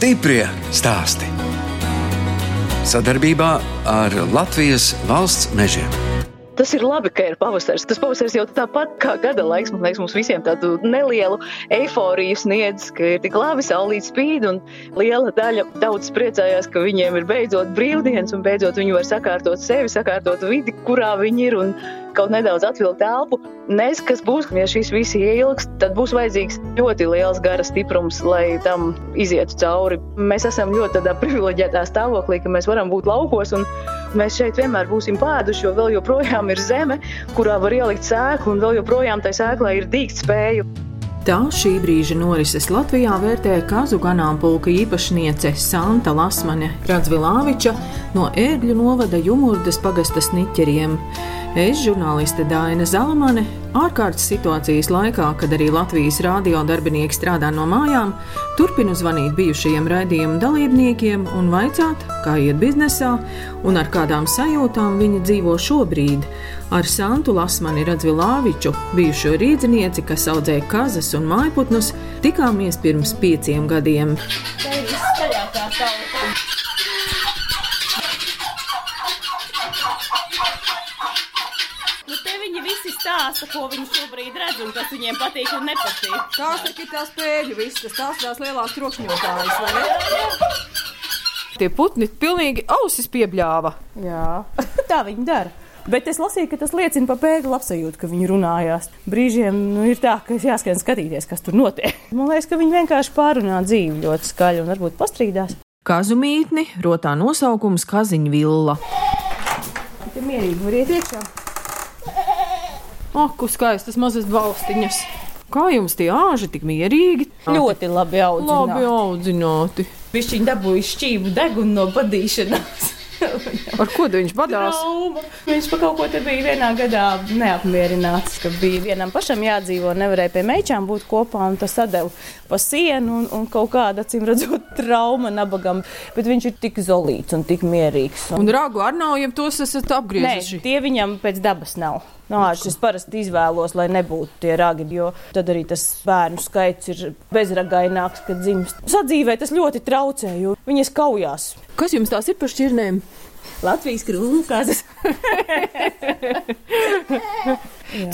Stiprie stāsti. Sadarbībā ar Latvijas valsts mežiem. Tas ir labi, ka ir pavasaris. Tas pavasaris jau tāpat kā gada laiks, man liekas, mums visiem tādu nelielu eifóriju sniedz, ka ir tik labi, saulīt spīd, un liela daļa daudz priecājās, ka viņiem ir beidzot brīvdienas, un beidzot viņi var sakārtot sevi, sakārtot vidi, kurā viņi ir, un kaut nedaudz atvilkt telpu. Nezinu, kas būs, ja šis viss ilgs, tad būs vajadzīgs ļoti liels gara stiprums, lai tam izietu cauri. Mēs esam ļoti privileģētā stāvoklī, ka mēs varam būt laukos. Mēs šeit vienmēr būsim pēduši, jo vēl joprojām ir zeme, kurā var ielikt sēklu, un vēl joprojām tai sēklai ir dīgt spēju. Tā šī brīža norises Latvijā vērtē kazu ganāmpulka īpašniece Santa Lasmane Radzvilāviča no Ērgļu novada Jumurdas pagastas niķeriem. Es, žurnāliste Dāna Zalamane, ārkārtas situācijas laikā, kad arī Latvijas rādio darbinieki strādā no mājām, turpinu zvanīt bijušajiem raidījuma dalībniekiem un vaicāt, kā iet biznesā un ar kādām sajūtām viņi dzīvo šobrīd. Ar Santu Lasmani Radzvilāviču, bijušo rīdzinieci, kas audzēja kazas un mājputnus, tikāmies pirms pieciem gadiem. Tā ir viskaļākā tauta. Stāsta, ko viņi šobrīd redz un kas viņiem patīk un nepatīk. Tās ir tās pēļu vistas, tās tās lielās trokšņotājas, vai ne? Tie putni pilnīgi ausis piebļāva. Jā, tā viņi dara. Bet es lasīju, ka tas liecina par pēkļu labsajūtu, ka viņi runājās. Brīžiem nu, ir tā, ka jāskan skatīties, kas tur notiek. Man liekas, ka viņi vienkārši pārunā dzīvi ļoti skaļi un varbūt pastrīdās. Kazu mītni rotā nosaukums Kaziņa villa. Tur mierīgi var iet iekšā. Ak, skaistas mazas balstiņas! Kā jums tie āži tik mierīgi? Ļoti labi audzināti. Labi audzināti. Viņš viņa dabūja šķību degunu no badīšanās. Ar ko viņš badās? Trauma. Viņš pa kaut ko te bija vienā gadā neapmierināts, ka bija vienam pašam jādzīvo, nevarēja pie meičām būt kopā, un tas sadeva pa sienu, un, un kaut kāda, acīm redzot, trauma nabagam. Bet viņš ir tik zolīts un tik mierīgs. Un, un ragu ar nav, ja tos esat apgriezuši? Nē, tie viņam pēc dabas nav. Nāc, es parasti izvēlos, lai nebūtu tie ragi, jo tad arī tas bērnu skaits ir bezragaināks, kad dzimst. Sadzīvē tas ļoti traucē, jo viņas kaujās. Kas jums tās ir par šķirnēm? Latvijas krūmkazas.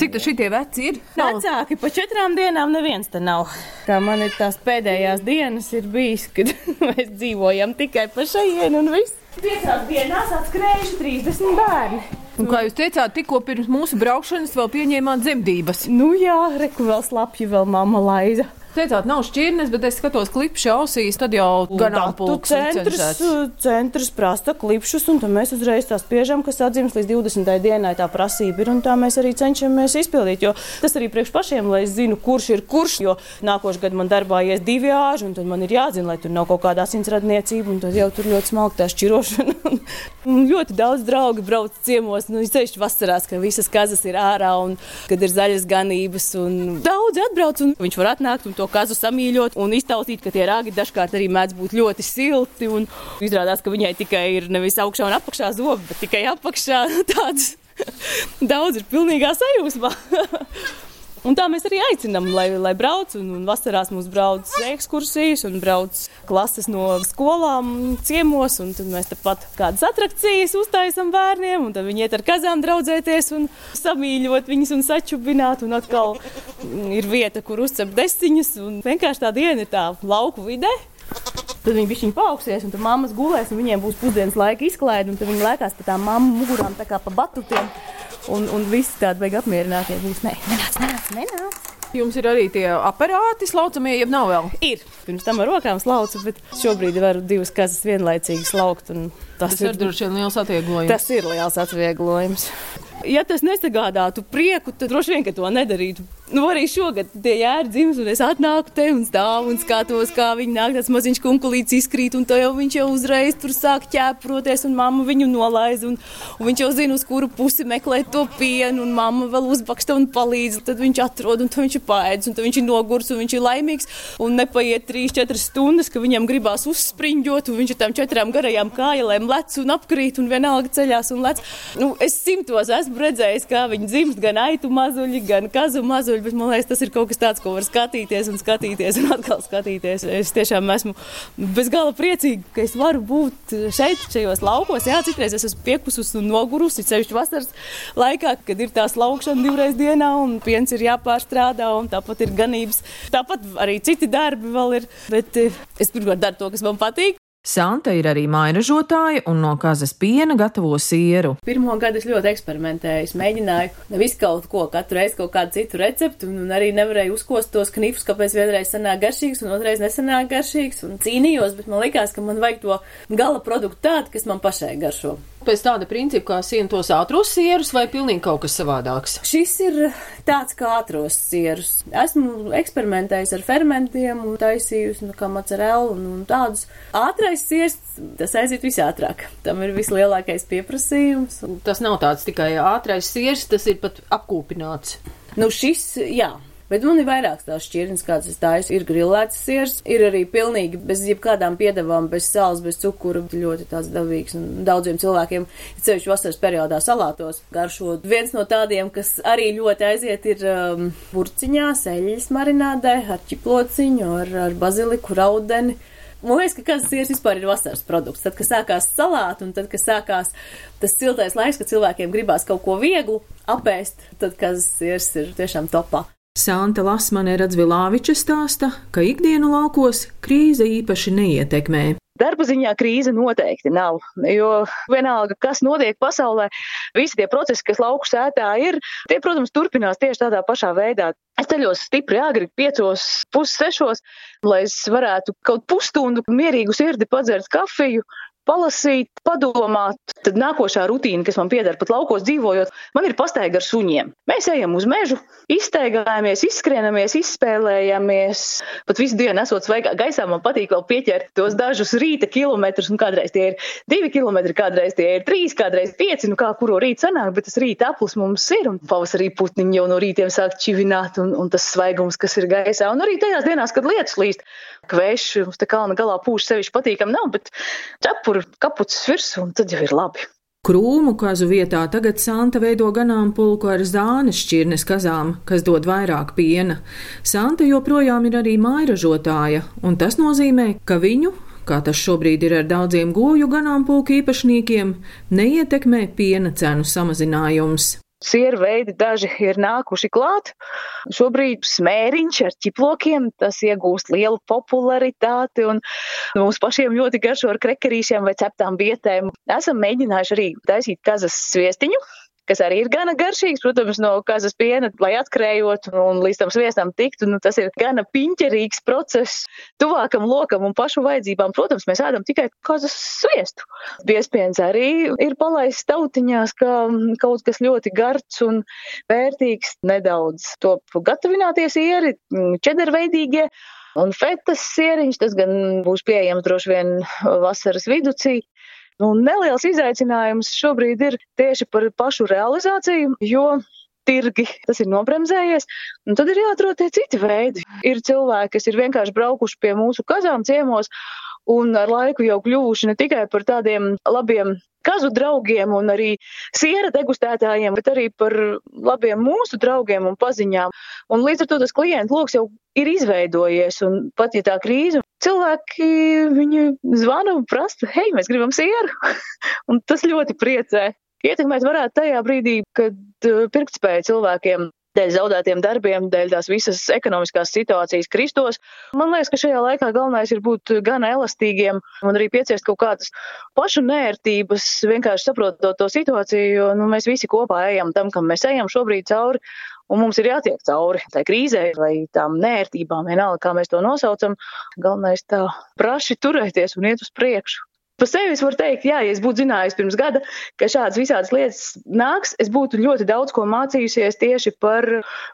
Cik tas šitie veci ir? Vecāki pa četrām dienām neviens te nav. Kā man ir tās pēdējās dienas ir bijis, kad mēs dzīvojam tikai pa šajienu un viss. Piecās dienās atskrējuši 30 bērni. Un kā jūs teicāt, tikko pirms mūsu braukšanas vēl pieņēmāt dzemdības? Nu jā, reku vēl slapju, vēl mama laiza teicāt, nav šķirnes, bet es skatos klipšu ausīs, tad jau ganāmpulks centrs, centrs prasta klipšus, un tad mēs uzreiz tās spiežam, kas atzīmes līdz 20. dienai tā prasība ir, un tā mēs arī cenšamies izpildīt, jo tas arī priekš pašiem, lai es zinu, kurš ir kurš, jo nākošu gadu man darbā ies divi āži, un tad man ir jāzina, lai tur nav kaut kādā asinsradniecība, un tad jau tur ļoti smalk tā šķirošana. ļoti daudz draugi brauc ciemos, nu, ceļš vasarās, ka visas kazas ir ārā, un kad ir zaļas ganības, un daudzi atbrauc, un viņš var atnākt un to to kazu samīļot un iztaustīt, ka tie rāgi dažkārt arī mēdz būt ļoti silti. Izrādās, ka viņai tikai ir nevis augšā un apakšā zobi, bet tikai apakšā tāds. Daudz ir pilnīgā sajūsmā. Un tā mēs arī aicinām, lai, lai brauc. Un, un vasarās mums brauc ekskursijas un brauc klases no skolām, ciemos. Tad mēs tepat kādas attrakcijas uztaisām bērniem, un viņi iet ar kazām draudzēties un samīļot viņus un sačubināt. Un atkal ir vieta, kur uzcep desiņas. Vienkārši tā diena ir tā lauku vidē. Tad viņi bija paaugsies, un mammas gulēs, un viņiem būs pusdienas laika izklaide, tad viņi lēkās pa tām mammu mugurām tā kā pa batutiem. Un, un visi tādi beigas apmierinātie būs. Nē, nenāc, nenāc, nenāc. Jums ir arī tie aparāti, slaucamie, jeb nav vēl? Ir. Pirms tam ar rokām slaucu, bet šobrīd varu divas kazas vienlaicīgi slaukt. Tas, tas ir, ir droši vien liels atvieglojums. Tas ir liels atvieglojums. Ja tas nesagādātu prieku, tad droši vien to nedarītu. Nu, arī šogad tie jēri dzims, un es atnāku te un stāvu un skatos, kā viņi nāk, tas maziņš kunkulīts izkrīt, un to jau viņš jau uzreiz tur sāk ķēproties, un mamma viņu nolaiz, un, un viņš jau zina, uz kuru pusi meklēt to pienu, un mamma vēl uzbaksta un palīdz, tad viņš atrod, un viņš ir paēdis, un viņš ir nogurs, un viņš ir laimīgs, un nepaiet 3-4 stundas, ka viņam gribās uzspriņģot, un viņš ir tam četrām garajām kājām lec un apkrīt un vienalga ceļās un lec. Nu, es simtos esmu redzējis, kā viņi dzimst, gan aitu mazuļi, gan kazu mazuļi, bet man liekas, tas ir kaut kas tāds, ko var skatīties un skatīties un atkal skatīties. Es tiešām esmu bez gala priecīga, ka es varu būt šeit, šajos laukos. Jā, citreiz es esmu piekusus un nogurusi, sevišķi vasaras laikā, kad ir tās laukšana divreiz dienā un piens ir jāpārstrādā un tāpat ir ganības. Tāpat arī citi darbi vēl ir, bet eh, es pirmkārt daru to, kas man patīk. Santa ir arī mairažotāja un no kazas piena gatavo sieru. Pirmo gadu es ļoti eksperimentēju. Es mēģināju visu kaut ko, katru reizi kaut kādu citu receptu, un arī nevarēju uzkost tos knifus, kāpēc vienreiz sanāk garšīgs un otrreiz nesanāk garšīgs. Un cīnījos, bet man likās, ka man vajag to gala produktu tādu, kas man pašai garšo pēc tāda principa, kā sien tos ātros sierus, vai pilnīgi kaut kas savādāks? Šis ir tāds kā ātros sierus. Esmu eksperimentējis ar fermentiem un taisījus, nu, kā mozzarella un, un tādus. Ātrais siers, tas aiziet visātrāk. Tam ir vislielākais pieprasījums. Tas nav tāds tikai ātrais siers, tas ir pat apkūpināts. Nu, šis, jā, Bet man ir vairākas tās šķirnes, kādas es taisu. Ir grilēts siers, ir arī pilnīgi bez jebkādām piedevām, bez sāls, bez cukura. Ļoti tāds dabīgs un daudziem cilvēkiem, ceļš vasaras periodā salātos, garšo. Viens no tādiem, kas arī ļoti aiziet, ir um, purciņā, seļas marinādē ar čiplociņu, ar, ar baziliku, raudeni. Man liekas, ka kāds siers vispār ir vasaras produkts. Tad, kad sākās salāti un tad, kad sākās tas siltais laiks, kad cilvēkiem gribās kaut ko vieglu apēst, tad kāds siers ir tiešām topā. Santa Lasmane Radzvilāviča stāsta, ka ikdienu laukos krīze īpaši neietekmē. Darba ziņā krīze noteikti nav, jo vienalga, kas notiek pasaulē, visi tie procesi, kas lauku sētā ir, tie, protams, turpinās tieši tādā pašā veidā. Es ceļos stipri agri, piecos, pussešos, lai es varētu kaut pusstundu mierīgu sirdi padzert kafiju, palasīt, padomāt. Tad nākošā rutīna, kas man pieder pat laukos dzīvojot, man ir pastaiga ar suņiem. Mēs ejam uz mežu, izstaigājamies, izskrienamies, izspēlējamies. Pat visu dienu esot svaigā gaisā, man patīk vēl pieķert tos dažus rīta kilometrus. Un kādreiz tie ir divi kilometri, kādreiz tie ir trīs, kādreiz pieci. Nu kā kuro rīta sanāk, bet tas rīta aplis mums ir. Un pavasarī putniņi jau no rītiem sāk čivināt un, un tas svaigums, kas ir gaisā. Un arī tajās dienās, kad lietus līst, kvēši uz te kalna galā pūš sevišķi patīkam nav, bet cepuri tur kapucis virsū, un tad jau ir labi. Krūmu kazu vietā tagad Santa veido ganāmpulku ar zānes šķirnes kazām, kas dod vairāk piena. Santa joprojām ir arī mairažotāja, un tas nozīmē, ka viņu, kā tas šobrīd ir ar daudziem goju ganāmpulku īpašniekiem, neietekmē piena cenu samazinājums. Sieru veidi daži ir nākuši klāt. Šobrīd smēriņš ar ķiplokiem, tas iegūst lielu popularitāti un mums pašiem ļoti garšo ar krekerīšiem vai ceptām vietēm. Esam mēģinājuši arī taisīt kazas sviestiņu, kas arī ir gana garšīgs, protams, no kazas piena, lai atkrējot un līdz tam sviestam tiktu. Nu, tas ir gana piņķerīgs process. Tuvākam lokam un pašu vajadzībām, protams, mēs ēdam tikai kazas sviestu. Biespiens arī ir palaists tautiņās, kā kaut kas ļoti gards un vērtīgs. Nedaudz top gatavināties ieri, čederveidīgie. Un fetas sieriņš, tas gan būs pieejams droši vien vasaras viducī. Nu, neliels izaicinājums šobrīd ir tieši par pašu realizāciju, jo tirgi, tas ir nobremzējies, un tad ir jāatrod tie citi veidi. Ir cilvēki, kas ir vienkārši braukuši pie mūsu kazām ciemos un ar laiku jau kļuvuši ne tikai par tādiem labiem kazu draugiem un arī siera degustētājiem, bet arī par labiem mūsu draugiem un paziņām. Un līdz ar to tas klientu lokus jau ir izveidojies, un pat ja tā krīze, cilvēki viņi zvana un prasa, hei, mēs gribam sieru, un tas ļoti priecē. Ietekmēt varētu tajā brīdī, kad uh, pirktspēja cilvēkiem dēļ zaudētiem darbiem, dēļ tās visas ekonomiskās situācijas kristos. Man liekas, ka šajā laikā galvenais ir būt gan elastīgiem un arī pieciest kaut kādas pašu nērtības, vienkārši saprotot to situāciju, jo nu, mēs visi kopā ejam tam, kam mēs ejam šobrīd cauri. Un mums ir jātiek cauri tai krīzē vai tām nērtībām, vienalga, kā mēs to nosaucam. Galvenais tā praši turēties un iet uz priekšu. Pa sevi es varu teikt, jā, ja es būtu zinājis pirms gada, ka šādas visādas lietas nāks, es būtu ļoti daudz ko mācījusies tieši par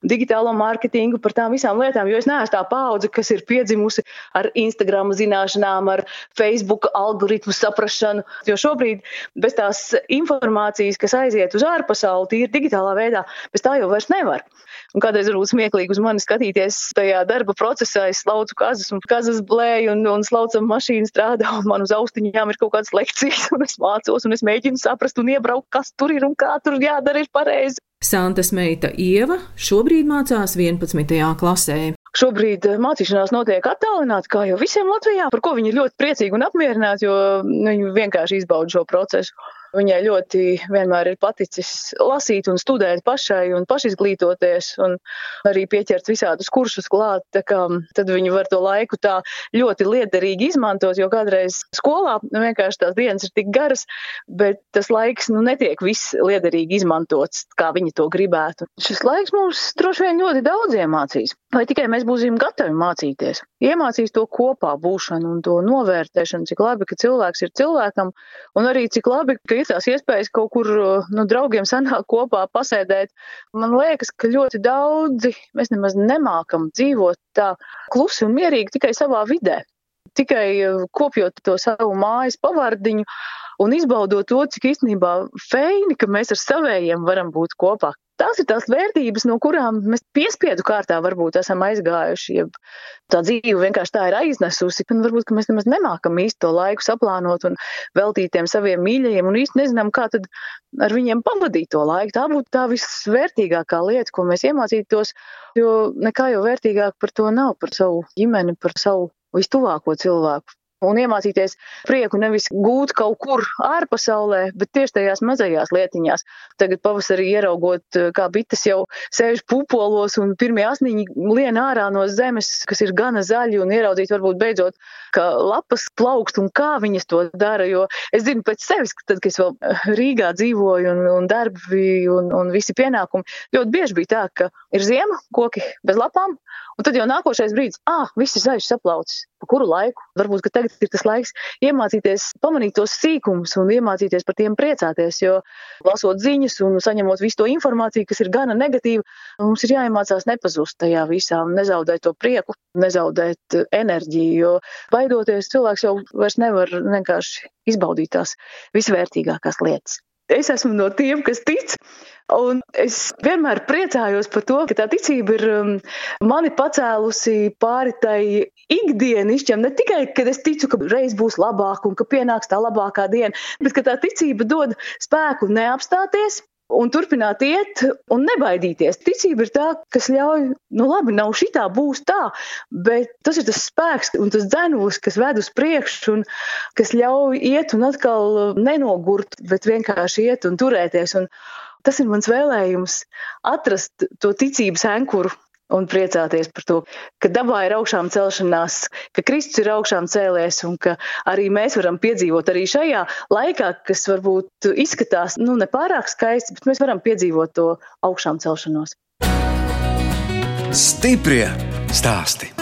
digitālo mārketingu, par tām visām lietām, jo es neesmu tā paudze, kas ir piedzimusi ar Instagram zināšanām, ar Facebook algoritmu saprašanu. Jo šobrīd bez tās informācijas, kas aiziet uz ārpasauli, tīri digitālā veidā, bez tā jau vairs nevar. Un kādreiz varbūt smieklīgi uz mani skatīties tajā darba procesā, es slaucu kazas un kazas blēju un, un slaucam mašīnu strādā, un man uz austiņām ir kaut kādas lekcijas, un es mācos, un es mēģinu saprast un iebraukt, kas tur ir un kā tur jādara ir pareizi. Santas meita Ieva šobrīd mācās 11. klasē. Šobrīd eh, mācīšanās notiek attālināti, kā jau visiem Latvijā, par ko viņi ir ļoti priecīgi un apmierināti, jo viņi vienkārši izbauda šo procesu. Viņai ļoti vienmēr ir paticis lasīt un studēt pašai un pašizglītoties un arī pieķert visādus kursus klāt. Tad viņi var to laiku tā ļoti liederīgi izmantot, jo kādreiz skolā vienkārši tās dienas ir tik garas, bet tas laiks nu, netiek viss liederīgi izmantots, kā viņi to gribētu. Šis laiks mums droši vien ļoti daudz iemācīs. Vai tikai mēs būsim gatavi mācīties? Iemācīs to kopā būšanu un to novērtēšanu, cik labi, ka cilvēks ir cilvēkam, un arī cik labi, ka ir tās iespējas kaut kur nu, draugiem sanākt kopā, pasēdēt. Man liekas, ka ļoti daudzi mēs nemaz nemākam dzīvot tā klusi un mierīgi tikai savā vidē. Tikai kopjot to savu mājas pavārdiņu un izbaudot to, cik īstenībā feini, ka mēs ar savējiem varam būt kopā. Tās ir tās vērtības, no kurām mēs piespiedu kārtā varbūt esam aizgājuši, ja tā dzīve vienkārši tā ir aiznesusi, un varbūt mēs nemaz nemākam īsti to laiku saplānot un veltīt tiem saviem mīļajiem, un īsti nezinām, kā tad ar viņiem pavadīt to laiku. Tā būtu tā visvērtīgākā lieta, ko mēs iemācītos, jo nekā jau vērtīgāk par to nav, par savu ģimeni, par savu vistuvāko cilvēku un iemācīties prieku nevis gūt kaut kur ārpasaulē, bet tieši tajās mazajās lietiņās. Tagad pavasarī ieraugot, eh, kā bites jau sēž pupolos un pirmie asniņi lien ārā no zemes, kas ir gana zaļi, un ieraudzīt varbūt beidzot, ka lapas plaukst un kā viņas to dara, jo es zinu pēc sevis, ka tad, kad es vēl eh, Rīgā dzīvoju un, un darbi un, un visi pienākumi, ļoti bieži bija tā, ka ir ziema, koki bez lapām, un tad jau nākošais brīdis, ah, viss ir zaļš saplaucis. Pa kuru laiku? Varbūt, ka tagad ir tas laiks iemācīties, pamanīt tos sīkumus un iemācīties par tiem priecāties. Jo lasot ziņas un saņemot visu to informāciju, kas ir gana negatīva, mums ir jāiemācās nepazust tajā visā un nezaudēt to prieku, nezaudēt enerģiju. Jo baidoties, cilvēks jau vairs nevar vienkārši izbaudīt tās visvērtīgākās lietas. Es esmu no tiem, kas tic, Un es vienmēr priecājos par to, ka tā ticība ir um, mani pacēlusi pāri tai ikdienišķam. Ne tikai, kad es ticu, ka reiz būs labāk un ka pienāks tā labākā diena, bet ka tā ticība dod spēku neapstāties, un turpināt iet un nebaidīties. Ticība ir tā, kas ļauj, nu labi, nav šitā, būs tā, bet tas ir tas spēks un tas dzenus, kas ved uz priekšu un kas ļauj iet un atkal nenogurt, bet vienkārši iet un turēties. Un Tas ir mans vēlējums atrast to ticības ankuru un priecāties par to, ka dabā ir augšām celšanās, ka Kristus ir augšām cēlēs un ka arī mēs varam piedzīvot arī šajā laikā, kas varbūt izskatās nu, nepārāk skaisti, bet mēs varam piedzīvot to augšām celšanos. Stiprie stāsti!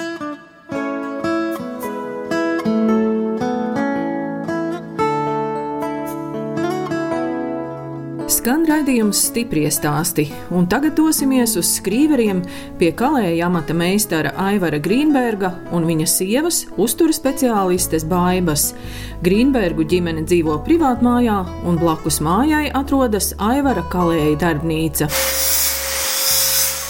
Skan raidījums stipri stāsti, un tagad dosimies uz skrīveriem pie kalēja amata meistara Aivara Grīnberga un viņa sievas uzturas speciālistes Baibas. Grīnbergu ģimene dzīvo privātmājā, un blakus mājai atrodas Aivara kalēja darbnīca.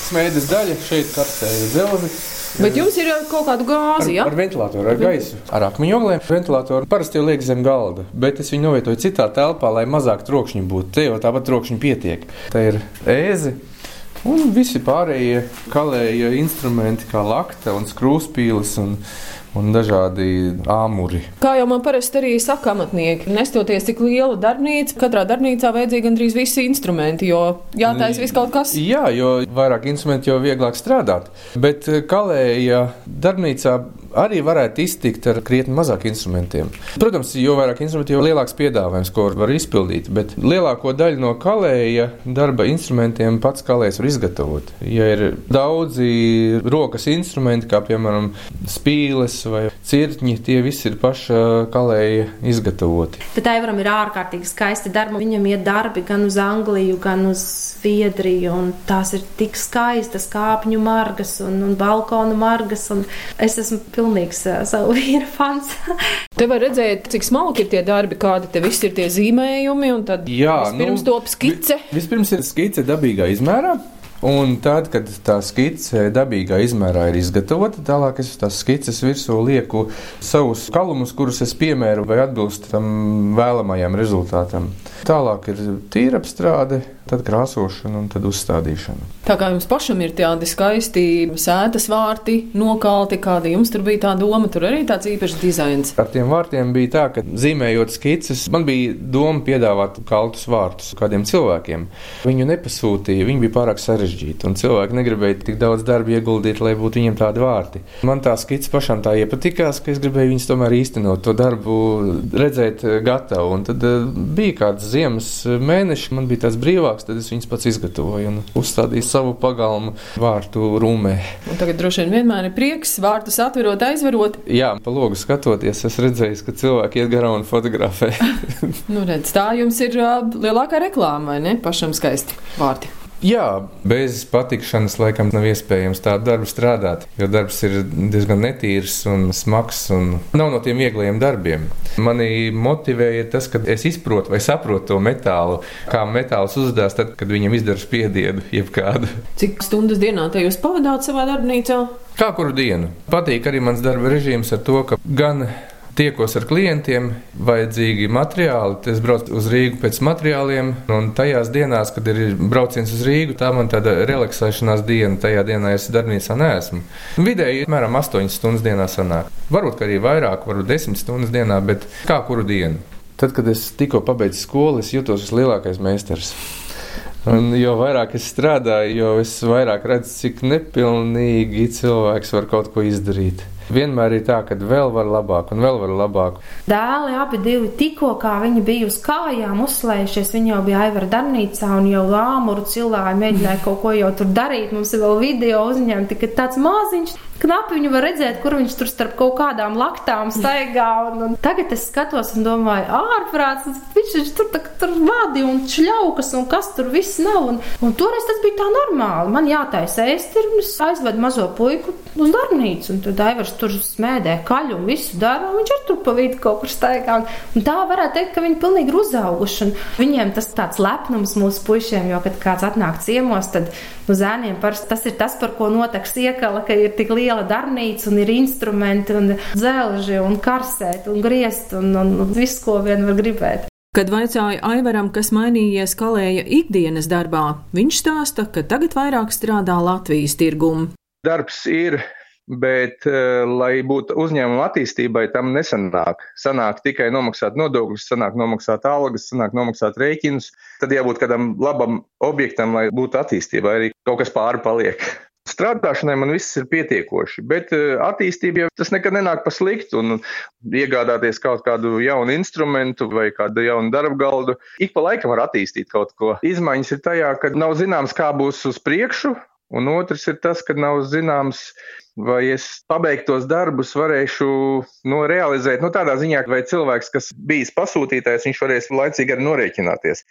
Smēdes daļa šeit karstēja dzelzi. Bet jums ir kaut kāda gāze, ja? Ar ventilatoru, ar gaisu, ar akmeņu oglēm. Ventilatoru parasti jau liek zem galda, bet es viņu novietoju citā telpā, lai mazāk trokšņi būtu. Te jau tāpat trokšņi pietiek. Tā ir ēze. Un visi pārējie kalēja instrumenti, kā lakta un skrūspīles. Un un dažādi āmuri. Kā jau man parasti arī saka amatnieki, nestoties cik liela darbnīca, katrā darbnīcā vajadzīgi gandrīz visi instrumenti, jo jātaisa viss kaut kas. Jā, jo vairāk instrumenti, jo vieglāk strādāt. Bet eh, kalēja darbnīcā arī varētu iztikt ar krietni mazāk instrumentiem. Protams, jo vairāk instrumentu, jo lielāks piedāvājums, ko var izpildīt. Bet lielāko daļu no kalēja darba instrumentiem pats kalējs var izgatavot. Ja ir daudzi rokas instrumenti, kā piemēram spīles vai cirkņi, tie visi ir paša kalēja izgatavoti. Bet Aivaram ir ārkārtīgi skaisti darbi. Viņam iet darbi gan uz Angliju, gan uz Zviedriju, tās ir tik skaistas kāpņu margas un, un balkonu margas. Un es esmu pilnīgs uh, savu vīra fans. te var redzēt, cik smalki ir tie darbi, kādi te visi ir tie zīmējumi, un tad Jā, vispirms nu, top skice. Vispirms ir skice dabīgā izmērā. Un tad, kad tā skice dabīgā izmērā ir izgatavota, tālāk es uz tās skices virsū lieku savus kalumus, kurus es piemēru vai atbilst tam vēlamajam rezultātam. Tālāk ir tīra apstrāde, tad krāsošana un tad uzstādīšana. Tā kā jums pašam ir tādi skaisti sēdes vārti, nokalti, kāda jums tur bija tā doma, tur arī tāds īpašs dizains. Ar tiem vārtiem bija tā, ka zīmējot skices, man bija doma piedāvāt kaltus vārtus kādiem cilvēkiem. Viņu nepasūtīja, viņi bija pārāk sarežģīti, un cilvēki negribēja tik daudz darba ieguldīt, lai būtu viņiem tādi vārti. Man tā skice pašam tā iepatikās, ka es gribēju viņus tomēr īstenot, to darbu redzēt gatavu. Un tad uh, bija kāds ziemas mēnesis, man bija tāds brīvāks tad es viņus pats izgatavoju un uzstādīju savu pagalmu vārtu rūmē. Un tagad droši vien vienmēr ir prieks vārtus atverot, aizverot. Jā, pa logu skatoties, es redzēju, ka cilvēki iet garām un fotografē. nu, redz, tā jums ir uh, lielākā reklāma, vai ne? Pašam skaisti vārti. Jā, bez patikšanas laikam nav iespējams tādu darbu strādāt, jo darbs ir diezgan netīrs un smags un nav no tiem viegliem darbiem. Mani motivēja tas, ka es izprotu vai saprotu to metālu, kā metāls uzdās tad, kad viņam izdara spiedienu jebkādu. Cik stundas dienā te jūs pavadāt savā darbnīcā? Kā kuru dienu. Patīk arī mans darba režīms ar to, ka gan tiekos ar klientiem, vajadzīgi materiāli. Es braucu uz Rīgu pēc materiāliem, un tajās dienās, kad ir brauciens uz Rīgu, tā man tāda relaksēšanās diena. Tajā dienā es darbnīcā neesmu. Vidēji apmēram 8 stundas dienā sanāk. Varbūt arī vairāk, varbūt 10 stundas dienā, bet kā kuru dienu. Tad, kad es tikko pabeidzu skolu, es jutos vislielākais meistars. Un jo vairāk es strādāju, jo vairāk redzu, cik nepilnīgi cilvēks var kaut ko izdarīt vienmēr ir tā, ka vēl var labāk un vēl var labāk. Dēli abi divi tikko kā viņi bija uz kājām uzslējušies, viņi jau bija aivara darbnīcā un jau āmuru cilāja, mēģināja kaut ko jau tur darīt. Mums ir vēl video uzņemti, ka tāds maziņš knapi viņu var redzēt, kur viņš tur starp kaut kādām laktām staigā. Un, un tagad es skatos un domāju, ārprāts, viņš, viņš tur, tā, tur vadi un šļaukas un kas tur viss nav. Un, un toreiz tas bija tā normāli. Man jātaisa ēst, un es aizvedu mazo puiku uz darbnīcu. Un tad Aivars tur smēdē kaļu un visu dara, un viņš ar tur pa vidu kaut kur staigā. Un tā varētu teikt, ka viņi pilnīgi ir uzauguši. Un viņiem tas tāds lepnums mūsu puišiem, jo, kad kāds atnāk ciemos, tad nu, zēniem parasti tas ir tas, par ko notaks iekala, ka ir tik liela darbnīca un ir instrumenti un dzelži un karsēt un griezt un, un, un viss, ko vien var gribēt. Kad vaicāja Aivaram, kas mainījies kalēja ikdienas darbā, viņš stāsta, ka tagad vairāk strādā Latvijas tirgumu. Darbs ir bet, uh, lai būtu uzņēmuma attīstībai, tam nesanāk. Sanāk tikai nomaksāt nodokļus, sanāk nomaksāt algas, sanāk nomaksāt rēķinus. Tad jābūt kādam labam objektam, lai būtu attīstībai, arī kaut kas pāri paliek. Strādāšanai man viss ir pietiekoši, bet eh, attīstība jau tas nekad nenāk pa sliktu. Un iegādāties kaut kādu jaunu instrumentu vai kādu jaunu darbu galdu, ik pa laikam var attīstīt kaut ko. Izmaiņas ir tajā, ka nav zināms, kā būs uz priekšu, un otrs ir tas, ka nav zināms, vai es pabeigtos darbus varēšu no, realizēt. Nu, tādā ziņā, vai cilvēks, kas bijis pasūtītājs, viņš varēs laicīgi arī norēķināties.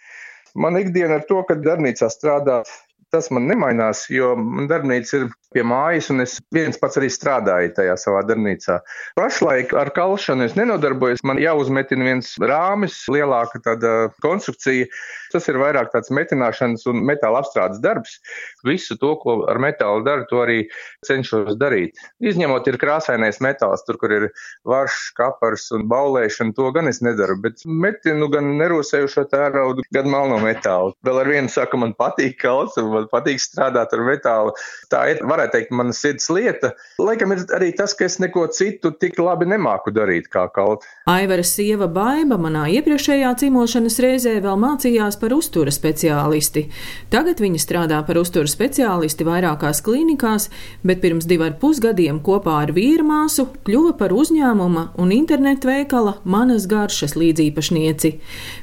Man ikdiena ar to, ka darbnīcā strādāt tas man nemainās, jo man darbnīca ir pie mājas, un es viens pats arī strādāju tajā savā darbnīcā. Pašlaik ar kalšanu es nenodarbojos. Man jāuzmetina viens rāmis, lielāka tāda konstrukcija. Tas ir vairāk tāds metināšanas un metāla apstrādes darbs. Visu to, ko ar metālu daru, to arī cenšos darīt. Izņemot ir krāsainais metāls, tur, kur ir varš, kapars un baulēšana, to gan es nedaru, bet metinu gan nerosējušo tēraudu, gan melno metālu. Vēl ar vienu saku, man patīk kalts un man patīk strādāt ar metālu. Tā ir, varētu teikt, mana sirds lieta. Laikam ir arī tas, ka es neko citu tik labi nemāku darīt kā kaut. Aivara sieva Baiba manā iepriekšējā cimošanas reizē vēl mācījās par uztura speciālisti. Tagad viņa strādā par uztura speciālisti vairākās klīnikās, bet pirms divu ar pusgadiem kopā ar vīru māsu kļuva par uzņēmuma un internetu veikala manas garšas līdzīpašnieci.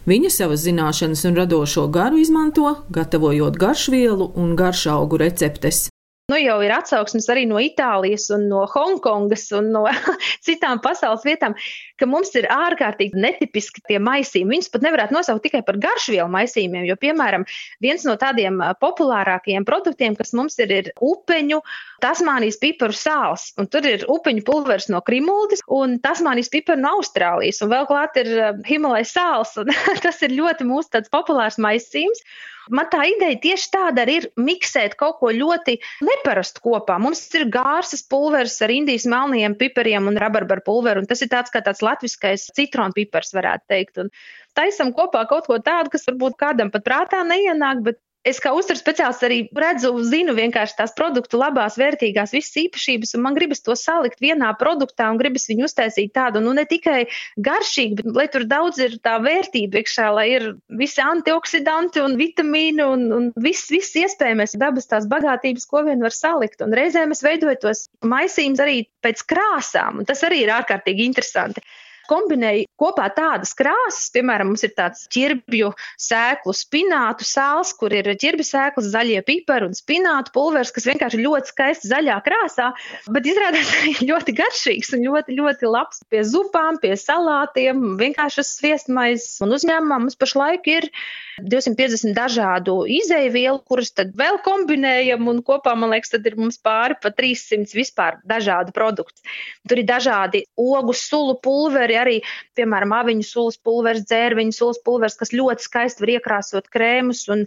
Viņa savas zināšanas un radošo garu izmanto, gatavojot garšvielu un garšaugu receptes. Nu, jau ir atsauksmes arī no Itālijas, no Hongkongas un no citām pasaules vietām, ka mums ir ārkārtīgi netipiski tie maisījumi. Viņus pat nevarētu nosaukt tikai par garšvielu maisījumiem, jo, piemēram, viens no tādiem populārākajiem produktiem, kas mums ir, ir upeņu Tasmānijas piparu sāls, un tur ir upeņu pulveris no Krimuldas un Tasmānijas piparu no Austrālijas, un vēl klāt ir Himalaya sāls, tas ir ļoti mūsu populārs maisījums. Man tā ideja tieši tāda arī ir miksēt kaut ko ļoti neparastu kopā. Mums ir gārsas pulveris ar indijas melniem pipariem un rabarbaru pulveru, un tas ir tāds kā tāds latviskais citronu pipars, varētu teikt. Un taisam kopā kaut ko tādu, kas varbūt kādam pat prātā neienāk, bet Es kā uzturu speciālists arī redzu, zinu vienkārši tās produktu labās, vērtīgās, visas īpašības, un man gribas to salikt vienā produktā un gribas viņu uztaisīt tādu, nu ne tikai garšīgu, bet lai tur daudz ir tā vērtība iekšā, lai ir visi antioksidanti un vitamīni un, un viss, viss iespējamais dabas tās bagātības, ko vien var salikt. Un reizēm es veidoju tos maisījumus arī pēc krāsām, un tas arī ir ārkārtīgi interesanti kombinēju kopā tādas krāsas, piemēram, mums ir tāds ķirbju sēklu spinātu sāls, kur ir ķirbju sēklas, zaļie pipari un spinātu pulvers, kas vienkārši ļoti skaisti zaļā krāsā, bet izrādās arī ļoti garšīgs un ļoti, ļoti labs pie zupām, pie salātiem, vienkārši sviestmais. Un uzņēmumā mums pašlaik ir 250 dažādu izēvielu, kuras tad vēl kombinējam, un kopā, man liekas, tad ir mums pāri pa 300 vispār dažādu produktu. Tur ir dažādi ogu sulu pulveri, arī, piemēram, aviņu sulas pulveris, dzērviņu sulas pulveris, kas ļoti skaisti var iekrāsot krēmus un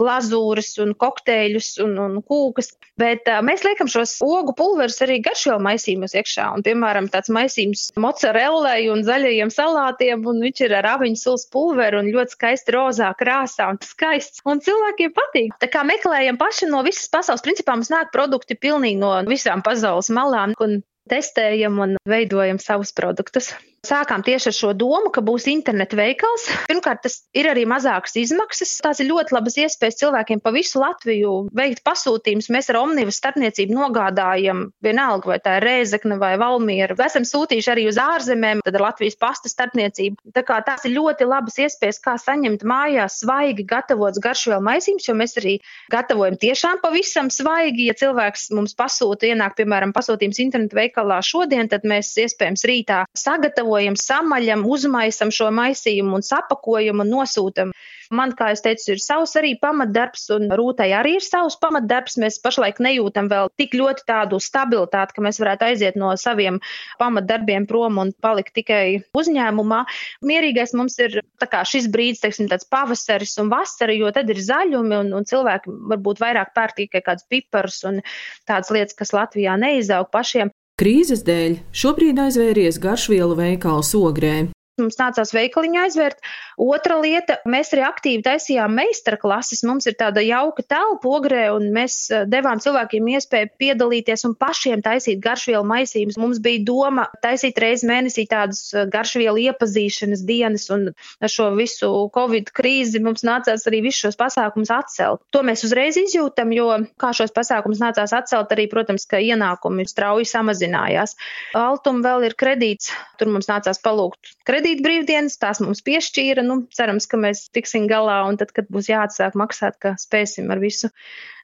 glazūras un kokteļus un, un kūkas. Bet uh, mēs liekam šos ogu pulverus arī garšvielu maisījumos iekšā. Un, piemēram, tāds maisījums mozzarellai un zaļajiem salātiem, un viņš ir ar aviņu sulas pulveru un ļoti skaisti rozā krāsā un skaists. Un cilvēkiem patīk. Tā kā meklējam paši no visas pasaules, principā mums nāk produkti pilnīgi no visām pasaules malām. Un testējam un veidojam savus produktus. Sākām tieši ar šo domu, ka būs interneta veikals. Pirmkārt, tas ir arī mazākas izmaksas. Tās ir ļoti labas iespējas cilvēkiem pa visu Latviju veikt pasūtījumus. Mēs ar Omnivas starpniecību nogādājam vienalga, vai tā ir Rēzekne vai Valmiera. Esam sūtījuši arī uz ārzemēm, tad ar Latvijas pasta starpniecību. Tā kā tās ir ļoti labas iespējas, kā saņemt mājās svaigi gatavots garšvielu maisījums, jo mēs arī gatavojam tiešām pavisam svaigi. Ja cilvēks mums pasūta, ienāk, piemēram, pasūtījums internetu veikalā šodien, tad mēs iespējams rītā sagatavojam gatavojam, samaļam, uzmaisam šo maisījumu un sapakojam un nosūtam. Man, kā es teicu, ir savs arī pamatdarbs, un Rūtai arī ir savs pamatdarbs. Mēs pašlaik nejūtam vēl tik ļoti tādu stabilitāti, ka mēs varētu aiziet no saviem pamatdarbiem prom un palikt tikai uzņēmumā. Mierīgais mums ir šis brīdis, teiksim, tāds pavasaris un vasara, jo tad ir zaļumi un, un cilvēki varbūt vairāk pērk tikai kādus piparus un tādas lietas, kas Latvijā neizaug pašiem. Krīzes dēļ šobrīd aizvēries garšvielu veikals ogrē. Mums nācās veikaliņu aizvērt. Otra lieta, mēs arī aktīvi taisījām meistarklases. Mums ir tāda jauka telpa ogrē, un mēs eh, devām cilvēkiem iespēju piedalīties un pašiem taisīt garšvielu maisījumus. Mums bija doma taisīt reizi mēnesī tādas eh, garšvielu iepazīšanas dienas, un ar šo visu Covid krīzi mums nācās arī visus šos pasākumus atcelt. To mēs uzreiz izjūtam, jo kā šos pasākumus nācās atcelt, arī, protams, ka ienākumi strauji samazinājās. Altum vēl ir kredīts, tur mums nācās palūgt kredītu kredītbrīvdienas, tās mums piešķīra. Nu, cerams, ka mēs tiksim galā, un tad, kad būs jāatsāk maksāt, ka spēsim ar visu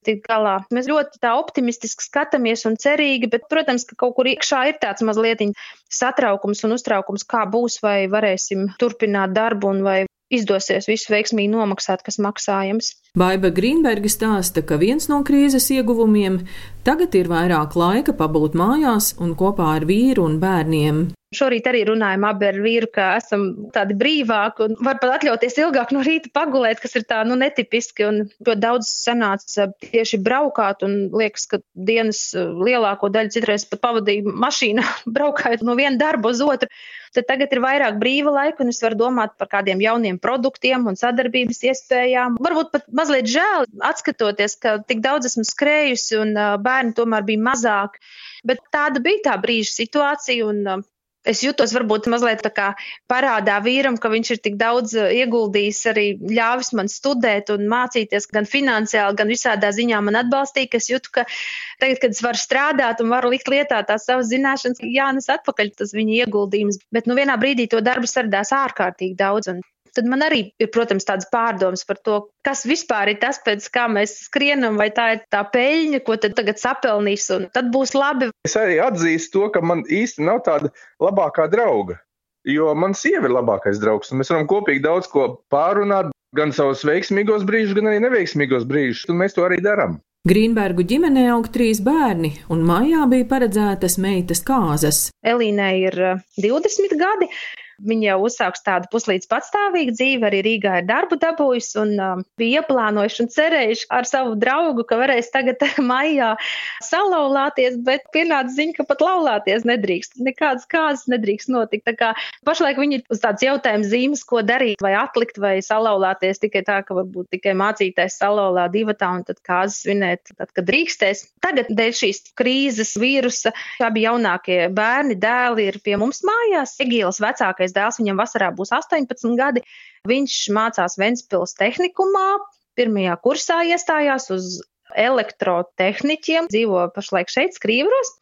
tikt galā. Mēs ļoti tā optimistiski skatāmies un cerīgi, bet, protams, ka kaut kur iekšā ir tāds mazliet satraukums un uztraukums, kā būs, vai varēsim turpināt darbu un vai izdosies visu veiksmīgi nomaksāt, kas maksājams. Baiba Grīnberga stāsta, ka viens no krīzes ieguvumiem tagad ir vairāk laika pabūt mājās un kopā ar vīru un bērniem. Šorīt arī runājam abi ar vīru, ka esam tādi brīvāki un var pat atļauties ilgāk no rīta pagulēt, kas ir tā, nu, netipiski. Un ļoti daudz sanāca tieši braukāt un liekas, ka dienas lielāko daļu citreiz pat pavadīja mašīnā, braukājot no viena darba uz otru. Tad tagad ir vairāk brīva laika, un es varu domāt par kādiem jauniem produktiem un sadarbības iespējām. Varbūt pat mazliet žēl, atskatoties, ka tik daudz esmu skrējusi un bērni tomēr bija mazāk. Bet tāda bija tā brīža situācija, un Es jutos varbūt mazliet tā kā parādā vīram, ka viņš ir tik daudz uh, ieguldījis, arī ļāvis man studēt un mācīties, gan finansiāli, gan visādā ziņā man atbalstīja, es jūtu, ka tagad, kad es varu strādāt un varu likt lietā tās savas zināšanas, jānes atpakaļ tas viņa ieguldījums. Bet nu vienā brīdī to darbu saradās ārkārtīgi daudz. Un Tad man arī ir, protams, tāds pārdoms par to, kas vispār ir tas, pēc kā mēs skrienam, vai tā ir tā peļņa, ko tad tagad sapelnīs, un tad būs labi. Es arī atzīstu to, ka man īsti nav tāda labākā drauga, jo man sieva ir labākais draugs, un mēs varam kopīgi daudz ko pārunāt, gan savus veiksmīgos brīžus, gan arī neveiksmīgos brīžus, un mēs to arī darām. Grīnbergu ģimenē aug trīs bērni, un mājā bija paredzētas meitas kāzas. Elīnai ir 20 gadi, Viņa jau uzsāks tādu puslīdz patstāvīgu dzīvi, arī Rīgā ir darbu dabūjusi un um, bija ieplānojuši un cerējuši ar savu draugu, ka varēs tagad maijā salauzties, bet pienāca ziņa, ka pat laulāties nedrīkst. Nekādas kāzas nedrīkst notikt. Tā kā pašlaik viņi ir uz tādas jautājuma zīmes, ko darīt, vai atlikt, vai salauzties tikai tā, ka varbūt tikai mācīties salauzā divatā un tad kāzas svinēt, tad, kad drīkstēs. Tagad dēļ šīs krīzes, vīrusa, abi jaunākie bērni, dēli ir pie mums mājās. Egīls vecākais Lielākais dēls viņam vasarā būs 18 gadi. Viņš mācās Ventspils tehnikumā, pirmajā kursā iestājās uz elektrotehniķiem, dzīvo pašlaik šeit, Skrīvros.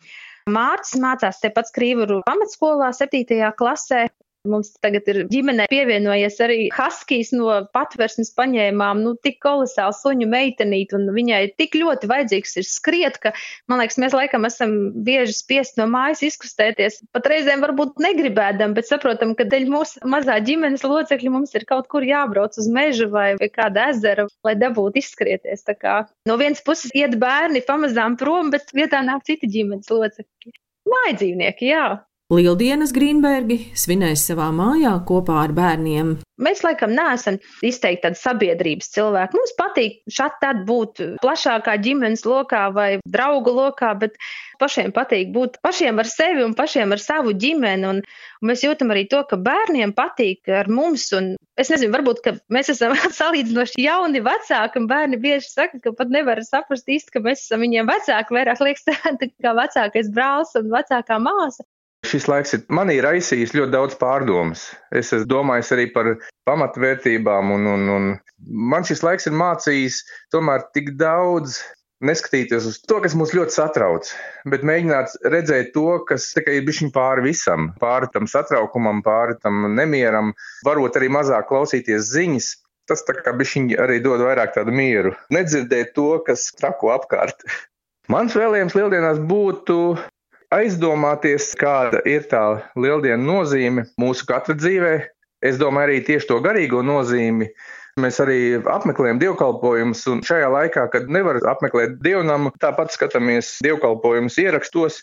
Mārcis mācās tepat Skrīvuru pamatskolā, 7. klasē. Mums tagad ir ģimenē pievienojies arī Haskijs no patversmes paņēmām, nu, tik kolosāli suņu meitenīt, un viņai tik ļoti vajadzīgs ir skriet, ka, man liekas, mēs laikam esam bieži spiest no mājas izkustēties. Pat reizēm varbūt negribēdam, bet saprotam, ka dēļ mūsu mazā ģimenes locekļa mums ir kaut kur jābrauc uz mežu vai, vai kādu ezeru, lai dabūtu izskrieties. Tā kā no vienas puses iet bērni pamazām prom, bet vietā nāk citi ģimenes locekļi. Mājdzīvnieki, jā. Lieldienas Grīnbergi svinēs savā mājā kopā ar bērniem. Mēs laikam neesam izteikti tādi sabiedrības cilvēki. Mums patīk šādi tad būt plašākā ģimenes lokā vai draugu lokā, bet pašiem patīk būt pašiem ar sevi un pašiem ar savu ģimeni. Un, un mēs jūtam arī to, ka bērniem patīk ar mums. Un es nezinu, varbūt mēs esam salīdzinoši jauni vecāki, un bērni bieži saka, ka pat nevar saprast īsti, ka mēs esam viņiem vecāki. Vairāk liekas, tā kā vecākais brālis un vecākā māsa. Šis laiks ir manī raisījis ļoti daudz pārdomas. Es esmu domājis arī par pamatvērtībām, un, un, un man šis laiks ir mācījis tomēr tik daudz neskatīties uz to, kas mūs ļoti satrauc, bet mēģināt redzēt to, kas ir bišķiņ pāri visam, pāri tam satraukumam, pāri tam nemieram, varbūt arī mazāk klausīties ziņas. Tas tā kā bišķiņ arī dod vairāk tādu mieru. Nedzirdēt to, kas trako apkārt. Mans vēlējums lieldienās būtu aizdomāties, kāda ir tā lieldiena nozīme mūsu katra dzīvē. Es domāju arī tieši to garīgo nozīmi. Mēs arī apmeklējam dievkalpojumus, un šajā laikā, kad nevar apmeklēt dievnamu, tāpat skatāmies dievkalpojumus ierakstos.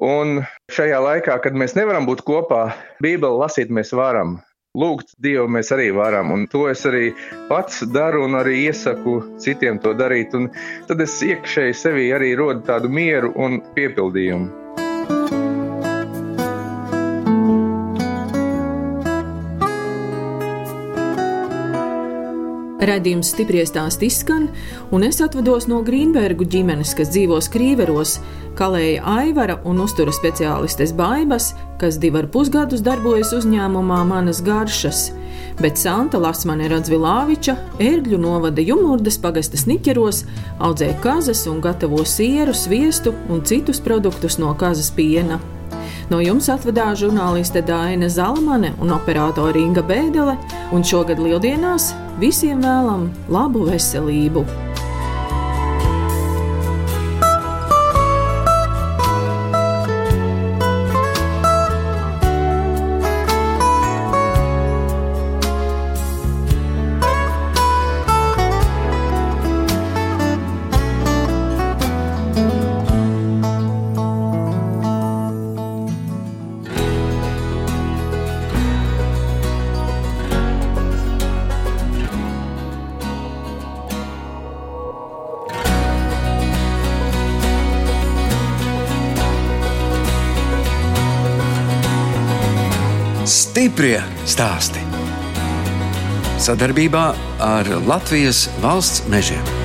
Un šajā laikā, kad mēs nevaram būt kopā, Bībeli lasīt mēs varam. Lūgt Dievu mēs arī varam, un to es arī pats daru, un arī iesaku citiem to darīt. Un tad es iekšēji sevī arī rodu tādu mieru un piepildījumu. Radījums stipri stāst izskan, un es atvados no Grīnbergu ģimenes, kas dzīvo Skrīveros, kalēja Aivara un uztura speciālistes Baibas, kas divi ar pusgadus darbojas uzņēmumā Manas garšas, bet Santa Lasmane Radzvilāviča, ērgļu novada Jumurdas pagastas niķeros, audzē kazas un gatavo sieru, sviestu un citus produktus no kazas piena. No jums atvedās žurnāliste Dāna Zalamane un operātore Inga Bēdelē, un šogad Lieldienās visiem vēlam labu veselību! Stāsti. Sadarbībā ar Latvijas valsts mežiem.